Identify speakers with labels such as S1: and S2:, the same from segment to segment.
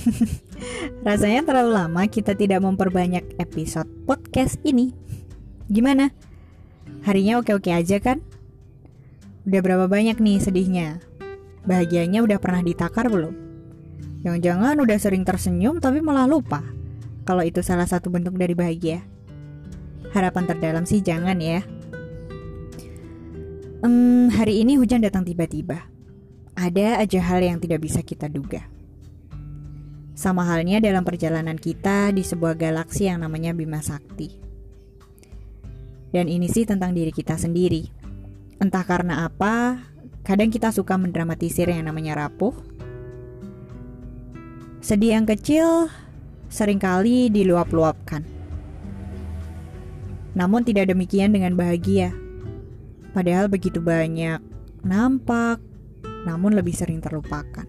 S1: Rasanya terlalu lama kita tidak memperbanyak episode podcast ini. Gimana? Harinya oke-oke aja kan? Udah berapa banyak nih sedihnya? Bahagianya udah pernah ditakar belum? Jangan-jangan udah sering tersenyum tapi malah lupa kalau itu salah satu bentuk dari bahagia. Harapan terdalam sih jangan ya. Hmm, hari ini hujan datang tiba-tiba. Ada aja hal yang tidak bisa kita duga. Sama halnya dalam perjalanan kita di sebuah galaksi yang namanya Bima Sakti. Dan ini sih tentang diri kita sendiri. Entah karena apa, kadang kita suka mendramatisir yang namanya rapuh. Sedih yang kecil sering kali diluap-luapkan. Namun tidak demikian dengan bahagia. Padahal begitu banyak nampak, namun lebih sering terlupakan.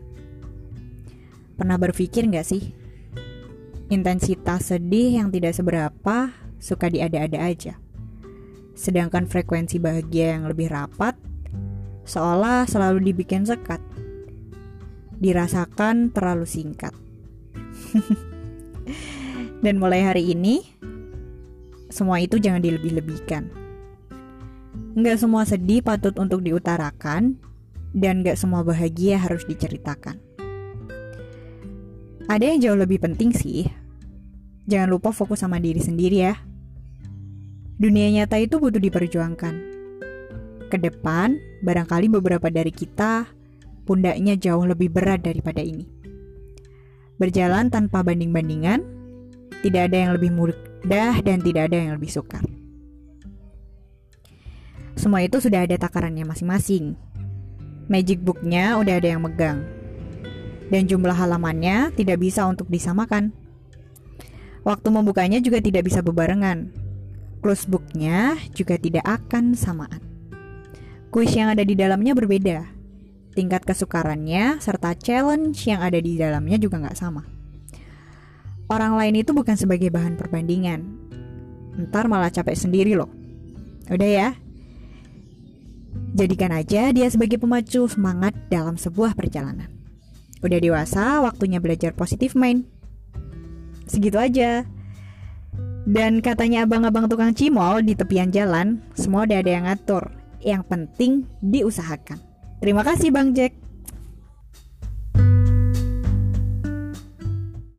S1: Pernah berpikir nggak sih? Intensitas sedih yang tidak seberapa suka diada-ada aja. Sedangkan frekuensi bahagia yang lebih rapat seolah selalu dibikin sekat. Dirasakan terlalu singkat. Dan mulai hari ini, semua itu jangan dilebih-lebihkan. Nggak semua sedih patut untuk diutarakan, dan nggak semua bahagia harus diceritakan. Ada yang jauh lebih penting sih. Jangan lupa fokus sama diri sendiri ya. Dunia nyata itu butuh diperjuangkan. Ke depan, barangkali beberapa dari kita pundaknya jauh lebih berat daripada ini. Berjalan tanpa banding-bandingan, tidak ada yang lebih mudah dan tidak ada yang lebih sukar. Semua itu sudah ada takarannya masing-masing. Magic booknya udah ada yang megang dan jumlah halamannya tidak bisa untuk disamakan. Waktu membukanya juga tidak bisa bebarengan. Close booknya juga tidak akan samaan. Kuis yang ada di dalamnya berbeda. Tingkat kesukarannya serta challenge yang ada di dalamnya juga nggak sama. Orang lain itu bukan sebagai bahan perbandingan. Ntar malah capek sendiri loh. Udah ya, Jadikan aja dia sebagai pemacu semangat dalam sebuah perjalanan. Udah dewasa, waktunya belajar positif main. Segitu aja. Dan katanya abang-abang tukang cimol di tepian jalan, semua udah ada yang ngatur. Yang penting diusahakan. Terima kasih Bang Jack.